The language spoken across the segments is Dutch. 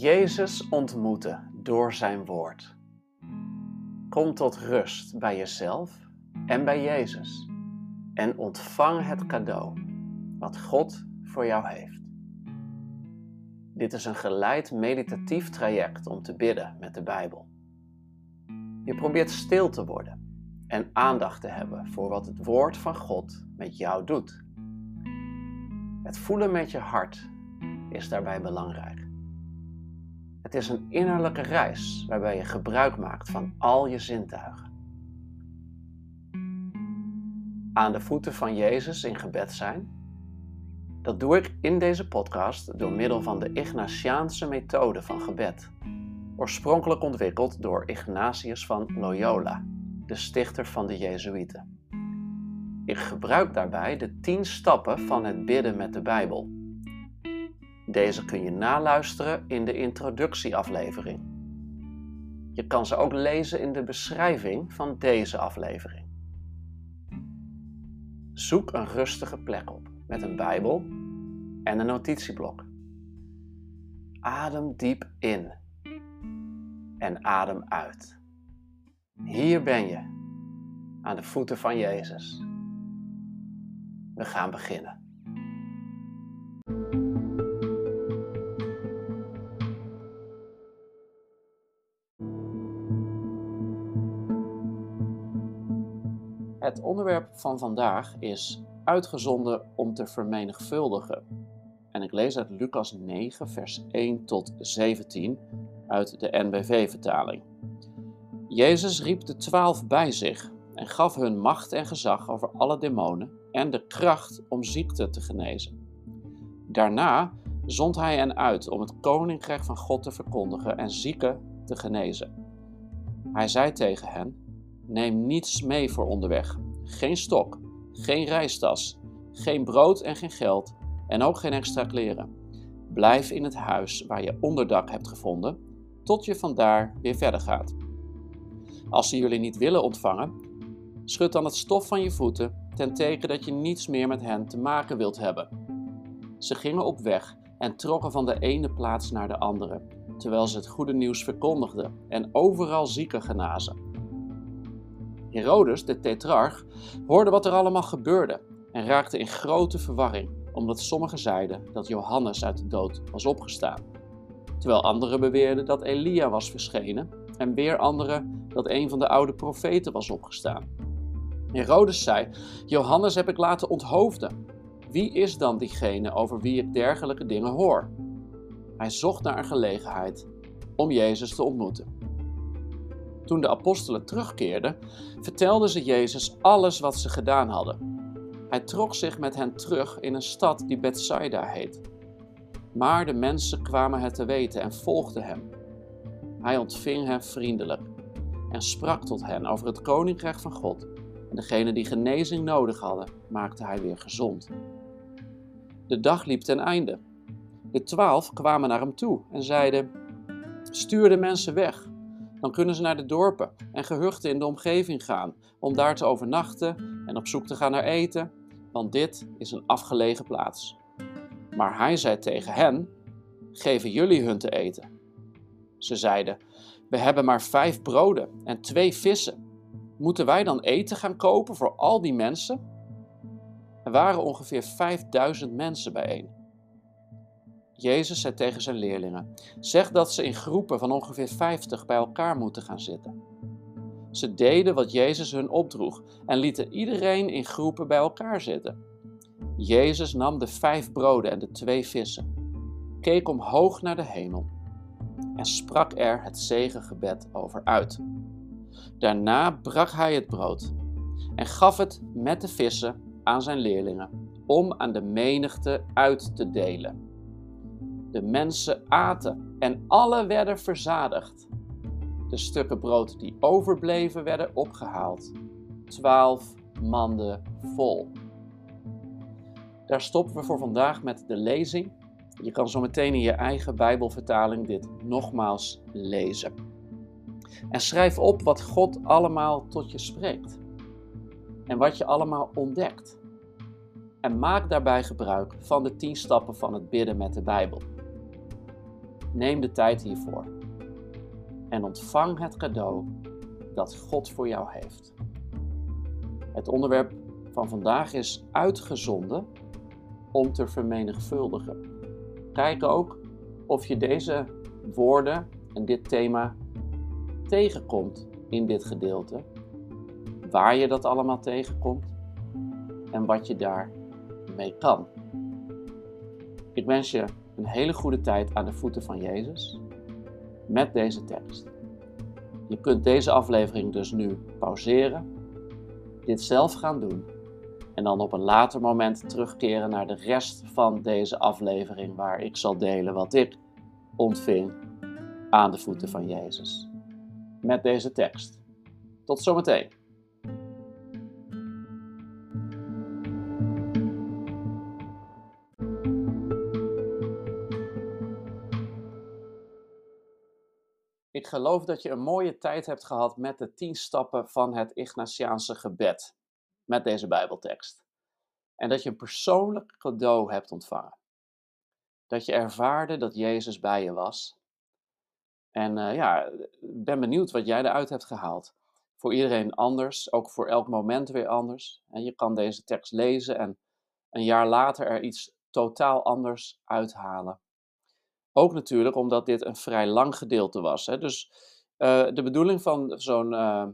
Jezus ontmoeten door zijn woord. Kom tot rust bij jezelf en bij Jezus en ontvang het cadeau wat God voor jou heeft. Dit is een geleid meditatief traject om te bidden met de Bijbel. Je probeert stil te worden en aandacht te hebben voor wat het woord van God met jou doet. Het voelen met je hart is daarbij belangrijk. Het is een innerlijke reis waarbij je gebruik maakt van al je zintuigen. Aan de voeten van Jezus in gebed zijn. Dat doe ik in deze podcast door middel van de Ignatiaanse methode van gebed, oorspronkelijk ontwikkeld door Ignatius van Loyola, de stichter van de Jezuïeten. Ik gebruik daarbij de tien stappen van het bidden met de Bijbel deze kun je naluisteren in de introductieaflevering. Je kan ze ook lezen in de beschrijving van deze aflevering. Zoek een rustige plek op met een Bijbel en een notitieblok. Adem diep in en adem uit. Hier ben je, aan de voeten van Jezus. We gaan beginnen. Het onderwerp van vandaag is uitgezonden om te vermenigvuldigen. En ik lees uit Lucas 9, vers 1 tot 17 uit de NBV-vertaling. Jezus riep de twaalf bij zich en gaf hun macht en gezag over alle demonen en de kracht om ziekte te genezen. Daarna zond hij hen uit om het koninkrijk van God te verkondigen en zieken te genezen. Hij zei tegen hen: Neem niets mee voor onderweg. Geen stok, geen reistas, geen brood en geen geld en ook geen extra kleren. Blijf in het huis waar je onderdak hebt gevonden, tot je vandaar weer verder gaat. Als ze jullie niet willen ontvangen, schud dan het stof van je voeten ten teken dat je niets meer met hen te maken wilt hebben. Ze gingen op weg en trokken van de ene plaats naar de andere, terwijl ze het goede nieuws verkondigden en overal zieken genazen. Herodes, de tetrarch, hoorde wat er allemaal gebeurde en raakte in grote verwarring, omdat sommigen zeiden dat Johannes uit de dood was opgestaan, terwijl anderen beweerden dat Elia was verschenen en weer anderen dat een van de oude profeten was opgestaan. Herodes zei: Johannes heb ik laten onthoofden. Wie is dan diegene over wie ik dergelijke dingen hoor? Hij zocht naar een gelegenheid om Jezus te ontmoeten. Toen de apostelen terugkeerden, vertelden ze Jezus alles wat ze gedaan hadden. Hij trok zich met hen terug in een stad die Bethsaida heet. Maar de mensen kwamen het te weten en volgden hem. Hij ontving hen vriendelijk en sprak tot hen over het koninkrijk van God. En degenen die genezing nodig hadden, maakte hij weer gezond. De dag liep ten einde. De twaalf kwamen naar hem toe en zeiden: Stuur de mensen weg dan kunnen ze naar de dorpen en gehuchten in de omgeving gaan om daar te overnachten en op zoek te gaan naar eten, want dit is een afgelegen plaats. Maar hij zei tegen hen: Geven jullie hun te eten? Ze zeiden: We hebben maar vijf broden en twee vissen. Moeten wij dan eten gaan kopen voor al die mensen? Er waren ongeveer vijfduizend mensen bijeen. Jezus zei tegen zijn leerlingen: Zeg dat ze in groepen van ongeveer 50 bij elkaar moeten gaan zitten. Ze deden wat Jezus hun opdroeg en lieten iedereen in groepen bij elkaar zitten. Jezus nam de vijf broden en de twee vissen, keek omhoog naar de hemel en sprak er het zegengebed over uit. Daarna brak hij het brood en gaf het met de vissen aan zijn leerlingen om aan de menigte uit te delen. De mensen aten en alle werden verzadigd. De stukken brood die overbleven werden opgehaald. Twaalf manden vol. Daar stoppen we voor vandaag met de lezing. Je kan zo meteen in je eigen Bijbelvertaling dit nogmaals lezen. En schrijf op wat God allemaal tot je spreekt. En wat je allemaal ontdekt. En maak daarbij gebruik van de tien stappen van het bidden met de Bijbel. Neem de tijd hiervoor en ontvang het cadeau dat God voor jou heeft. Het onderwerp van vandaag is uitgezonden om te vermenigvuldigen. Kijk ook of je deze woorden en dit thema tegenkomt in dit gedeelte, waar je dat allemaal tegenkomt en wat je daar mee kan. Ik wens je een hele goede tijd aan de voeten van Jezus met deze tekst. Je kunt deze aflevering dus nu pauzeren, dit zelf gaan doen en dan op een later moment terugkeren naar de rest van deze aflevering waar ik zal delen wat ik ontving aan de voeten van Jezus. Met deze tekst. Tot zometeen. Geloof dat je een mooie tijd hebt gehad met de tien stappen van het Ignatiaanse gebed. Met deze Bijbeltekst. En dat je een persoonlijk cadeau hebt ontvangen. Dat je ervaarde dat Jezus bij je was. En uh, ja, ik ben benieuwd wat jij eruit hebt gehaald. Voor iedereen anders, ook voor elk moment weer anders. En je kan deze tekst lezen en een jaar later er iets totaal anders uithalen. Ook natuurlijk omdat dit een vrij lang gedeelte was. Hè? Dus uh, de bedoeling van zo'n uh,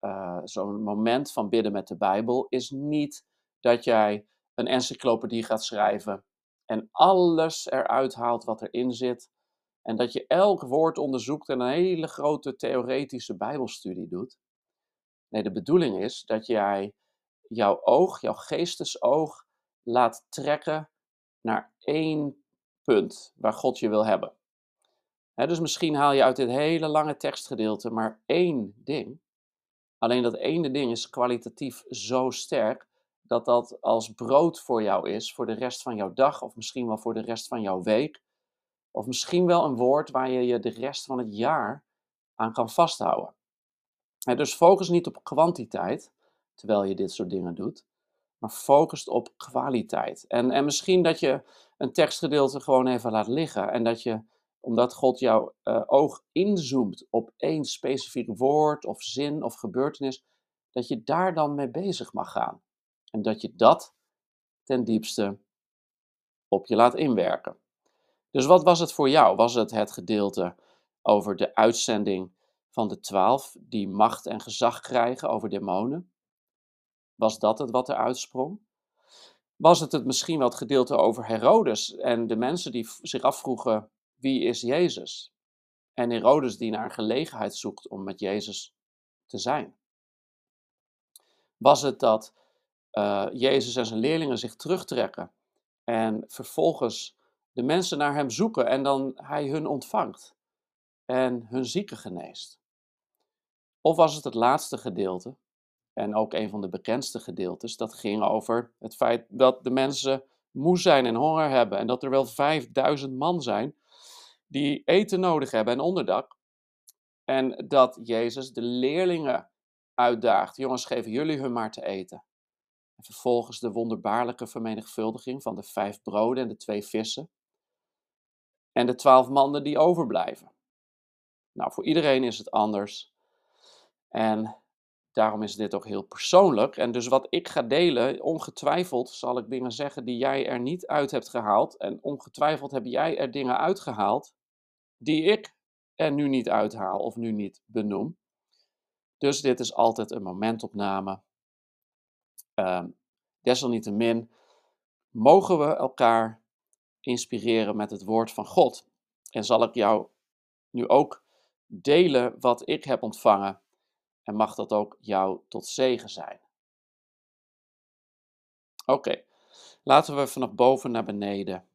uh, zo'n moment van bidden met de Bijbel is niet dat jij een encyclopedie gaat schrijven en alles eruit haalt wat erin zit. En dat je elk woord onderzoekt en een hele grote theoretische Bijbelstudie doet. Nee, de bedoeling is dat jij jouw oog, jouw geestesoog, laat trekken naar één punt waar God je wil hebben. dus misschien haal je uit dit hele lange tekstgedeelte maar één ding. Alleen dat ene ding is kwalitatief zo sterk dat dat als brood voor jou is voor de rest van jouw dag of misschien wel voor de rest van jouw week. Of misschien wel een woord waar je je de rest van het jaar aan kan vasthouden. dus focus niet op kwantiteit terwijl je dit soort dingen doet, maar focust op kwaliteit. En, en misschien dat je een tekstgedeelte gewoon even laat liggen en dat je, omdat God jouw uh, oog inzoomt op één specifiek woord of zin of gebeurtenis, dat je daar dan mee bezig mag gaan. En dat je dat ten diepste op je laat inwerken. Dus wat was het voor jou? Was het het gedeelte over de uitzending van de twaalf die macht en gezag krijgen over demonen? Was dat het wat er uitsprong? Was het het misschien het gedeelte over Herodes en de mensen die zich afvroegen wie is Jezus? En Herodes die naar een gelegenheid zoekt om met Jezus te zijn? Was het dat uh, Jezus en zijn leerlingen zich terugtrekken en vervolgens de mensen naar hem zoeken en dan hij hun ontvangt en hun zieken geneest? Of was het het laatste gedeelte, en ook een van de bekendste gedeeltes, dat ging over het feit dat de mensen moe zijn en honger hebben en dat er wel 5000 man zijn die eten nodig hebben en onderdak. En dat Jezus de leerlingen uitdaagt: jongens, geven jullie hun maar te eten. En vervolgens de wonderbaarlijke vermenigvuldiging van de vijf broden en de twee vissen. En de twaalf mannen die overblijven. Nou, voor iedereen is het anders. En daarom is dit ook heel persoonlijk. En dus wat ik ga delen, ongetwijfeld zal ik dingen zeggen die jij er niet uit hebt gehaald. En ongetwijfeld heb jij er dingen uitgehaald die ik er nu niet uithaal of nu niet benoem. Dus dit is altijd een momentopname Um, desalniettemin mogen we elkaar inspireren met het woord van God. En zal ik jou nu ook delen wat ik heb ontvangen. En mag dat ook jou tot zegen zijn. Oké, laten we vanaf boven naar beneden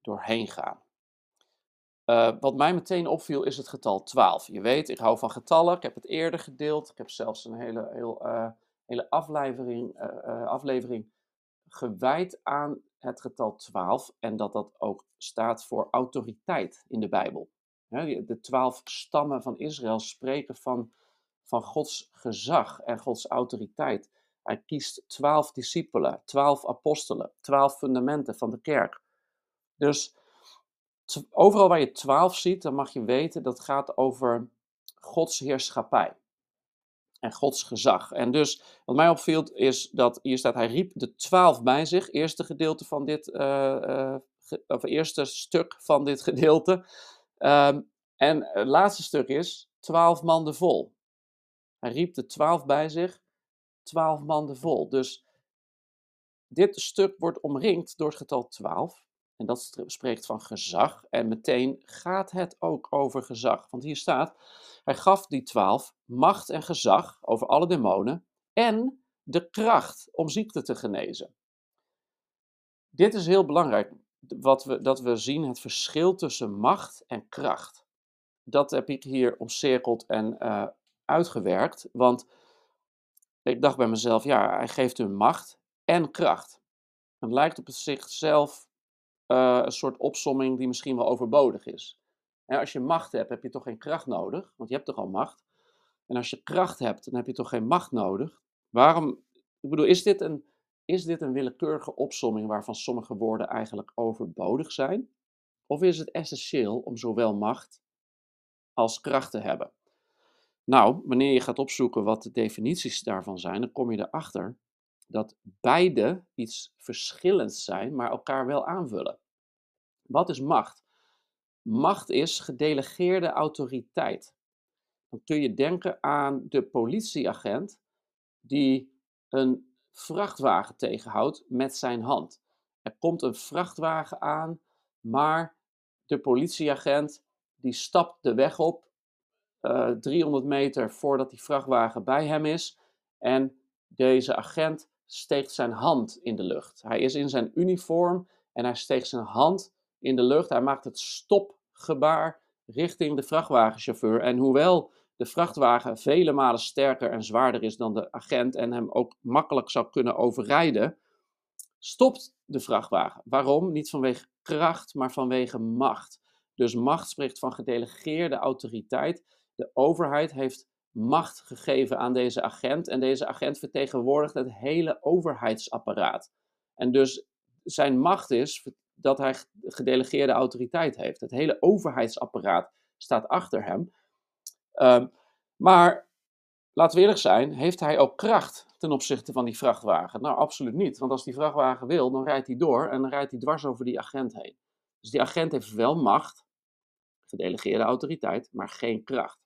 doorheen gaan. Uh, wat mij meteen opviel is het getal 12. Je weet, ik hou van getallen. Ik heb het eerder gedeeld. Ik heb zelfs een hele, heel uh, hele aflevering, uh, aflevering gewijd aan het getal 12 en dat dat ook staat voor autoriteit in de Bijbel. De twaalf stammen van Israël spreken van, van Gods gezag en Gods autoriteit. Hij kiest twaalf discipelen, twaalf apostelen, twaalf fundamenten van de kerk. Dus overal waar je 12 ziet, dan mag je weten dat gaat over Gods heerschappij en Gods gezag. En dus, wat mij opviel, is dat hier staat, hij riep de twaalf bij zich. Eerste gedeelte van dit, uh, of eerste stuk van dit gedeelte. Ehm, en het laatste stuk is, twaalf manden vol. Hij riep de twaalf bij zich, twaalf manden vol. Dus dit stuk wordt omringd door het getal twaalf. En dat spreekt van gezag. En meteen gaat het ook over gezag. Want hier staat, hij gaf die twaalf macht en gezag over alle demonen en de kracht om ziekte te genezen. Dit is heel belangrijk, wat we, dat we zien het verschil tussen macht en kracht. Dat heb ik hier omcirkeld en uh, uitgewerkt, want ik dacht bij mezelf, ja, hij geeft hun macht en kracht. Het lijkt op zichzelf uh, een soort opsomming die misschien wel overbodig is. En als je macht hebt, heb je toch geen kracht nodig, want je hebt toch al macht. En als je kracht hebt, dan heb je toch geen macht nodig. Waarom, ik bedoel, is dit een, is dit een willekeurige opsomming waarvan sommige woorden eigenlijk overbodig zijn? Of is het essentieel om zowel macht als kracht te hebben? Nou, wanneer je gaat opzoeken wat de definities daarvan zijn, dan kom je erachter dat beide iets verschillends zijn, maar elkaar wel aanvullen. Wat is macht? Macht is gedelegeerde autoriteit. Dan kun je denken aan de politieagent die een vrachtwagen tegenhoudt met zijn hand. Er komt een vrachtwagen aan, maar de politieagent die stapt de weg op uh, eh, 300 meter voordat die vrachtwagen bij hem is en deze agent steekt zijn hand in de lucht. Hij is in zijn uniform en hij steekt zijn hand in de lucht. Hij maakt het stopgebaar richting de vrachtwagenchauffeur. En hoewel de vrachtwagen vele malen sterker en zwaarder is dan de agent en hem ook makkelijk zou kunnen overrijden, stopt de vrachtwagen. Waarom? Niet vanwege kracht, maar vanwege macht. Dus macht spreekt van gedelegeerde autoriteit. De overheid heeft macht gegeven aan deze agent en deze agent vertegenwoordigt het hele overheidsapparaat. En dus zijn macht is dat hij gedelegeerde autoriteit heeft. Het hele overheidsapparaat staat achter hem. Um, maar laten we eerlijk zijn, heeft hij ook kracht ten opzichte van die vrachtwagen? Nou, absoluut niet. Want als die vrachtwagen wil, dan rijdt hij door en dan rijdt hij dwars over die agent heen. Dus die agent heeft wel macht, gedelegeerde autoriteit, maar geen kracht.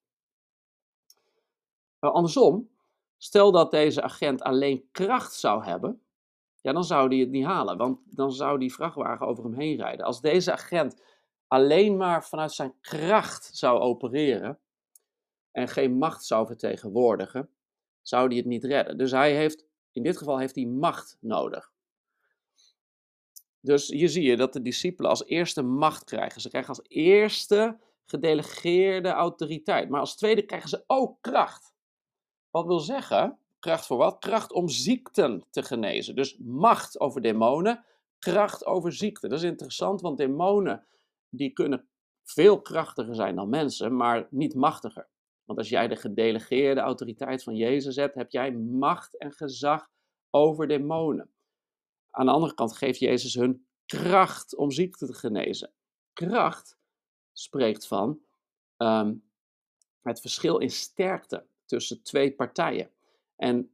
Maar andersom, stel dat deze agent alleen kracht zou hebben, ja, dan zou hij het niet halen, want dan zou die vrachtwagen over hem heen rijden. Als deze agent alleen maar vanuit zijn kracht zou opereren en geen macht zou vertegenwoordigen, zou hij het niet redden. Dus hij heeft, in dit geval heeft hij macht nodig. Dus hier zie je dat de discipelen als eerste macht krijgen. Ze krijgen als eerste gedelegeerde autoriteit. Maar als tweede krijgen ze ook kracht. Wat wil zeggen, kracht voor wat? Kracht om ziekten te genezen. Dus macht over demonen, kracht over ziekte. Dat is interessant, want demonen die kunnen veel krachtiger zijn dan mensen, maar niet machtiger. Want als jij de gedelegeerde autoriteit van Jezus hebt, heb jij macht en gezag over demonen. Aan de andere kant geeft Jezus hun kracht om ziekte te genezen. Kracht spreekt van ehm, het verschil in sterkte tussen twee partijen. En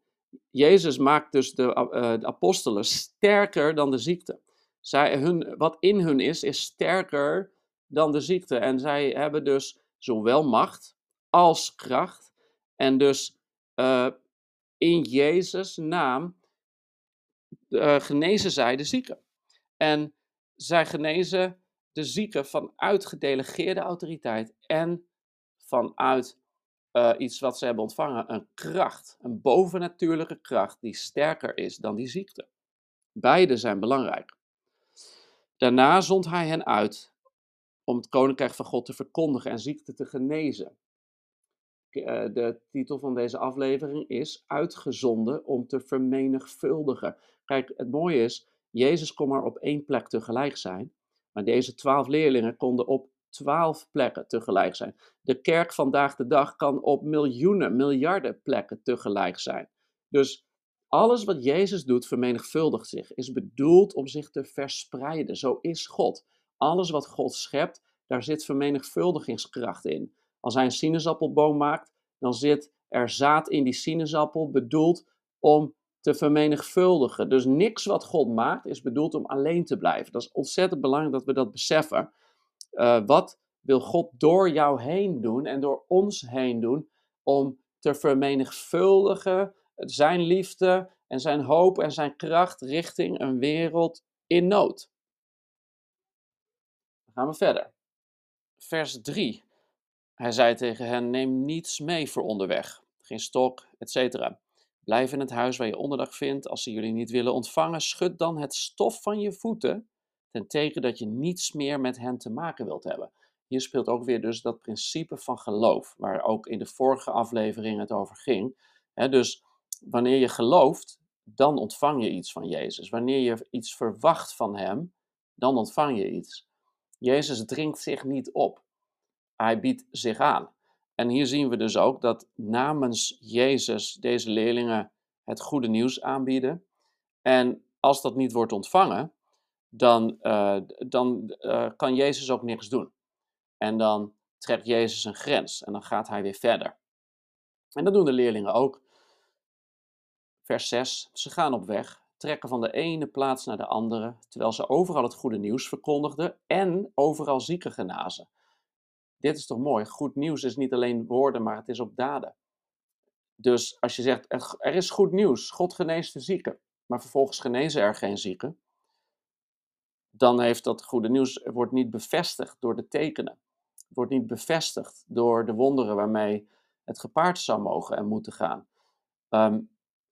Jezus maakt dus de, uh, de apostelen sterker dan de ziekte. Zij, hun, wat in hun is, is sterker dan de ziekte. En zij hebben dus zowel macht als kracht. En dus uh, in Jezus' naam uh, genezen zij de zieken. En zij genezen de zieken vanuit gedelegeerde autoriteit en vanuit uh, iets wat ze hebben ontvangen, een kracht, een bovennatuurlijke kracht die sterker is dan die ziekte. Beide zijn belangrijk. Daarna zond hij hen uit om het koninkrijk van God te verkondigen en ziekte te genezen. Eh, de titel van deze aflevering is Uitgezonden om te vermenigvuldigen. Kijk, het mooie is, Jezus kon maar op één plek tegelijk zijn, maar deze twaalf leerlingen konden op twaalf plekken tegelijk zijn. De kerk vandaag de dag kan op miljoenen, miljarden plekken tegelijk zijn. Dus alles wat Jezus doet vermenigvuldigt zich, is bedoeld om zich te verspreiden. Zo is God. alles wat God schept, daar zit vermenigvuldigingskracht in. Als hij een sinaasappelboom maakt, dan zit er zaad in die sinaasappel bedoeld om te vermenigvuldigen. Dus niks wat God maakt is bedoeld om alleen te blijven. Dat is ontzettend belangrijk dat we dat beseffen. Uh, wat wil God door jou heen doen en door ons heen doen om te vermenigvuldigen zijn liefde en zijn hoop en zijn kracht richting een wereld in nood. Dan gaan we verder. Vers 3. Hij zei tegen hen: Neem niets mee voor onderweg, geen stok, etc. Blijf in het huis waar je onderdag vindt. Als ze jullie niet willen ontvangen, schud dan het stof van je voeten, ten teken dat je niets meer met hen te maken wilt hebben. Hier speelt ook weer dus dat principe van geloof, waar ook in de vorige aflevering het over ging. dus wanneer je gelooft, dan ontvang je iets van Jezus. Wanneer je iets verwacht van Hem, dan ontvang je iets. Jezus dringt zich niet op. Hij biedt zich aan. En hier zien we dus ook dat namens Jezus deze leerlingen het goede nieuws aanbieden. En als dat niet wordt ontvangen, dan, uh, dan uh, kan Jezus ook niks doen. En dan trekt Jezus een grens en dan gaat hij weer verder. En dat doen de leerlingen ook. Vers 6. Ze gaan op weg, trekken van de ene plaats naar de andere, terwijl ze overal het goede nieuws verkondigden en overal zieken genazen. Dit is toch mooi? Goed nieuws is niet alleen woorden, maar het is ook daden. Dus als je zegt, er is goed nieuws, God geneest de zieken, maar vervolgens genezen er geen zieken, dan heeft dat goede nieuws, wordt niet bevestigd door de tekenen. Wordt niet bevestigd door de wonderen waarmee het gepaard zou mogen en moeten gaan. Ehm,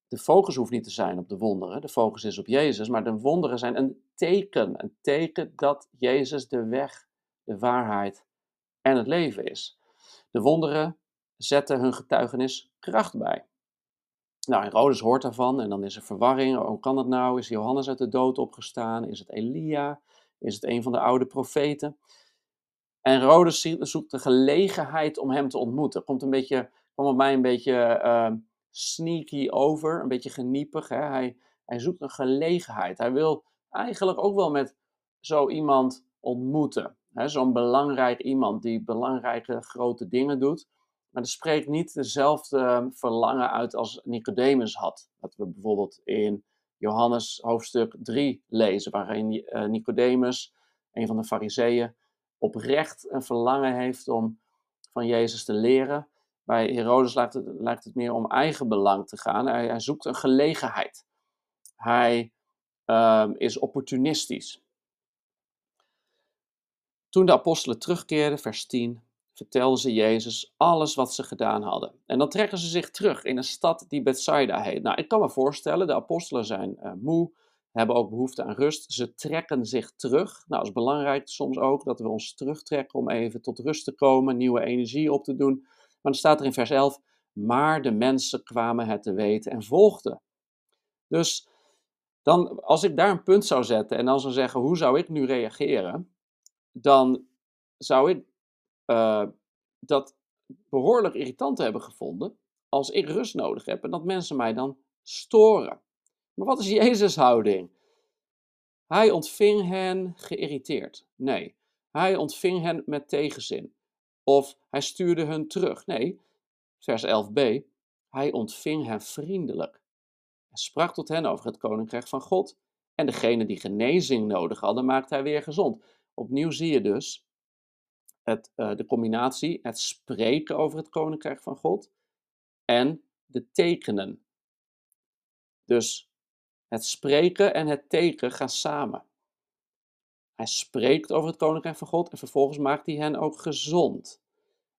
de focus hoeft niet te zijn op de wonderen, de focus is op Jezus, maar de wonderen zijn een teken, een teken dat Jezus de weg, de waarheid en het leven is. De wonderen zetten hun getuigenis kracht bij. Nou, Herodes hoort daarvan en dan is er verwarring. Hoe kan dat nou? Is Johannes uit de dood opgestaan? Is het Elia? Is het een van de oude profeten? En Herodes zoekt de gelegenheid om hem te ontmoeten. Komt een beetje, kwam op mij een beetje uh, sneaky over, een beetje geniepig. Hè? Hij, hij zoekt een gelegenheid. Hij wil eigenlijk ook wel met zo iemand ontmoeten. Zo'n belangrijk iemand die belangrijke grote dingen doet. Maar dat spreekt niet dezelfde verlangen uit als Nicodemus had. Dat we bijvoorbeeld in Johannes hoofdstuk 3 lezen, waarin eh, Nicodemus, een van de fariseeën, oprecht een verlangen heeft om van Jezus te leren. Bij Herodes lijkt het, meer om eigen belang te gaan. Hij, zoekt een gelegenheid. Hij um, is opportunistisch. Toen de apostelen terugkeerden, vers 10, vertelden ze Jezus alles wat ze gedaan hadden. En dan trekken ze zich terug in een stad die Bethsaida heet. Nou, ik kan me voorstellen, de apostelen zijn uh, moe, hebben ook behoefte aan rust. Ze trekken zich terug. Nou, het is belangrijk soms ook dat we ons terugtrekken om even tot rust te komen, nieuwe energie op te doen. Maar dan staat er in vers 11, maar de mensen kwamen het te weten en volgden. Dus dan, als ik daar een punt zou zetten en dan zou zeggen, hoe zou ik nu reageren? Dan zou ik uh, dat behoorlijk irritant hebben gevonden als ik rust nodig heb en dat mensen mij dan storen. Maar wat is Jezus' houding? Hij ontving hen geïrriteerd. Nee, hij ontving hen met tegenzin. Of hij stuurde hun terug. Nee, vers 11b. Hij ontving hen vriendelijk. Hij sprak tot hen over het koninkrijk van God. En degene die genezing nodig hadden, maakte hij weer gezond. Opnieuw zie je dus het, uh, de combinatie, het spreken over het koninkrijk van God en de tekenen. Dus het spreken en het teken gaan samen. Hij spreekt over het koninkrijk van God en vervolgens maakt hij hen ook gezond.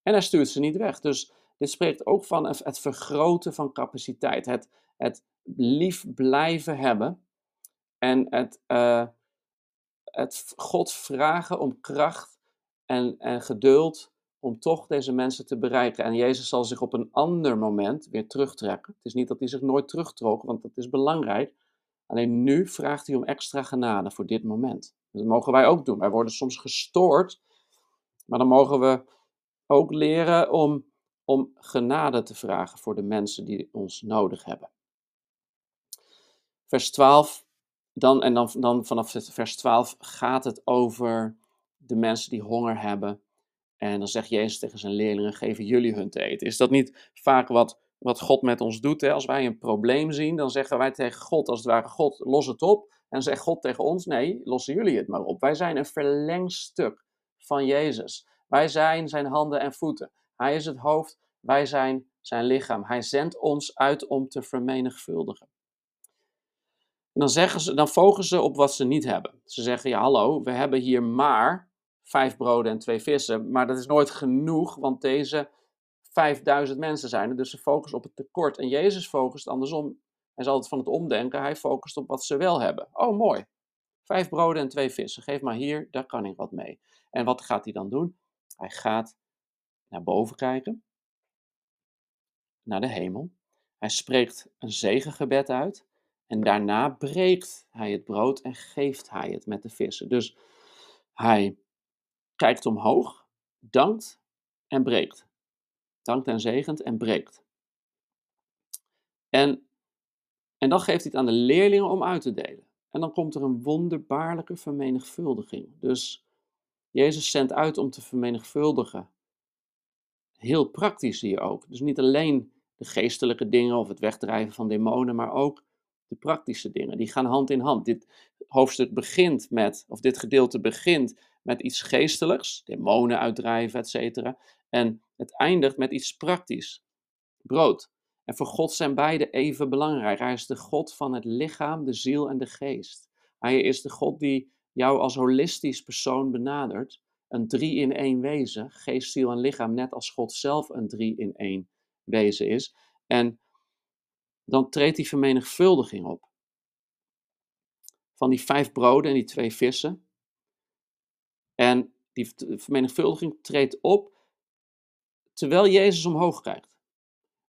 En hij stuurt ze niet weg. Dus dit spreekt ook van het vergroten van capaciteit. Het, het lief blijven hebben. En het, uh, het God vragen om kracht en, en geduld om toch deze mensen te bereiken. En Jezus zal zich op een ander moment weer terugtrekken. Het is niet dat hij zich nooit terugtrok, want dat is belangrijk. Alleen nu vraagt hij om extra genade voor dit moment. Dat mogen wij ook doen. Wij worden soms gestoord, maar dan mogen we ook leren om, om genade te vragen voor de mensen die ons nodig hebben. Vers 12, dan, en dan, dan vanaf vers 12 gaat het over de mensen die honger hebben. En dan zegt Jezus tegen zijn leerlingen: geven jullie hun te eten. Is dat niet vaak wat, wat God met ons doet? Hè? Als wij een probleem zien, dan zeggen wij tegen God, als het ware: God, los het op. En zegt God tegen ons: nee, lossen jullie het maar op. Wij zijn een verlengstuk van Jezus. Wij zijn zijn handen en voeten. Hij is het hoofd, wij zijn zijn lichaam. Hij zendt ons uit om te vermenigvuldigen. En dan, zeggen ze, dan ze op wat ze niet hebben. Ze zeggen, ja hallo, we hebben hier maar vijf broden en twee vissen, maar dat is nooit genoeg, want deze 5000 mensen zijn er, dus ze focussen op het tekort. En Jezus focust andersom. Hij is altijd van het omdenken, hij focust op wat ze wel hebben. Oh, mooi. Vijf broden en twee vissen. Geef maar hier, daar kan ik wat mee. En wat gaat hij dan doen? Hij gaat naar boven kijken, naar de hemel. Hij spreekt een zegengebed uit. En daarna breekt hij het brood en geeft hij het met de vissen. Dus hij kijkt omhoog, dankt en breekt. Dankt en zegent en breekt. En, en dan geeft hij het aan de leerlingen om uit te delen. En dan komt er een wonderbaarlijke vermenigvuldiging. Dus Jezus zendt uit om te vermenigvuldigen. Heel praktisch hier ook. Dus niet alleen de geestelijke dingen of het wegdrijven van demonen, maar ook de praktische dingen. Die gaan hand in hand. Dit hoofdstuk begint met, of dit gedeelte begint met iets geestelijks, demonen uitdrijven, etc. En het eindigt met iets praktisch, brood. En voor God zijn beide even belangrijk. Hij is de God van het lichaam, de ziel en de geest. Hij is de God die jou als holistisch persoon benadert. Een drie in één wezen, geest, ziel en lichaam, net als God zelf een drie in één wezen is. En dan treedt die vermenigvuldiging op. Van die vijf broden en die twee vissen. En die vermenigvuldiging treedt op terwijl Jezus omhoog kijkt.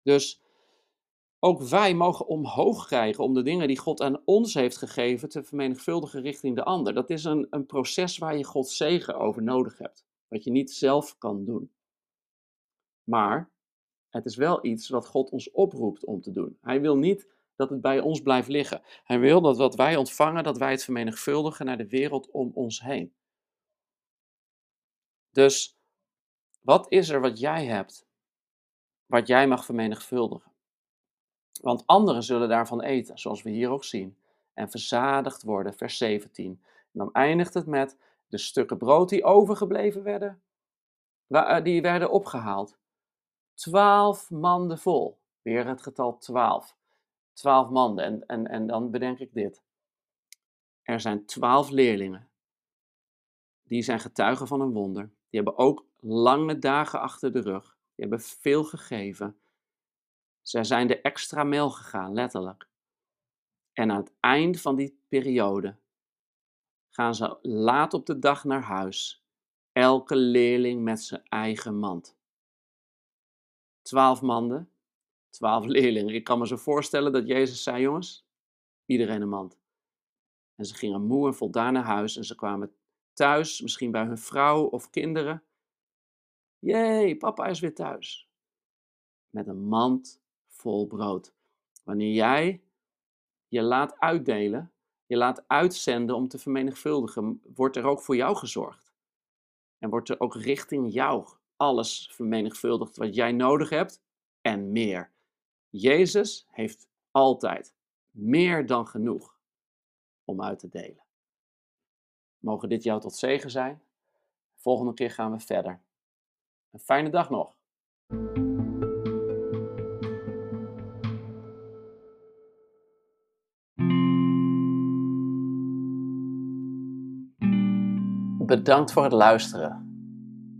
Dus ook wij mogen omhoog krijgen om de dingen die God aan ons heeft gegeven te vermenigvuldigen richting de ander. Dat is een, een proces waar je Gods zegen over nodig hebt. Wat je niet zelf kan doen. Maar het is wel iets wat God ons oproept om te doen. Hij wil niet dat het bij ons blijft liggen. Hij wil dat wat wij ontvangen, dat wij het vermenigvuldigen naar de wereld om ons heen. Dus wat is er wat jij hebt, wat jij mag vermenigvuldigen? Want anderen zullen daarvan eten, zoals we hier ook zien, en verzadigd worden, vers 17. En dan eindigt het met de stukken brood die overgebleven werden, eh, die werden opgehaald. Twaalf manden vol. Weer het getal twaalf. Twaalf manden. En, en, en dan bedenk ik dit. Er zijn twaalf leerlingen. Die zijn getuigen van een wonder. Die hebben ook lange dagen achter de rug. Die hebben veel gegeven. Zij zijn de extra mijl gegaan, letterlijk. En aan het eind van die periode gaan ze laat op de dag naar huis. Elke leerling met zijn eigen mand. Twaalf manden, twaalf leerlingen. Ik kan me zo voorstellen dat Jezus zei, jongens, iedereen een mand. En ze gingen moe en voldaan naar huis en ze kwamen thuis, misschien bij hun vrouw of kinderen. Jee, papa is weer thuis. Met een mand vol brood. Wanneer jij je laat uitdelen, je laat uitzenden om te vermenigvuldigen, wordt er ook voor jou gezorgd. En wordt er ook richting jou alles vermenigvuldigd wat jij nodig hebt en meer. Jezus heeft altijd meer dan genoeg om uit te delen. Mogen dit jou tot zegen zijn? Volgende keer gaan we verder. Een fijne dag nog. Bedankt voor het luisteren.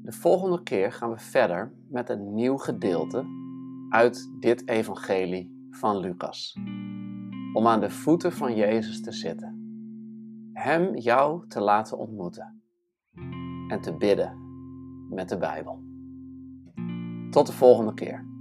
De volgende keer gaan we verder met een nieuw gedeelte uit dit evangelie van Lucas. Om aan de voeten van Jezus te zitten. Hem jou te laten ontmoeten. En te bidden met de Bijbel. Tot de volgende keer.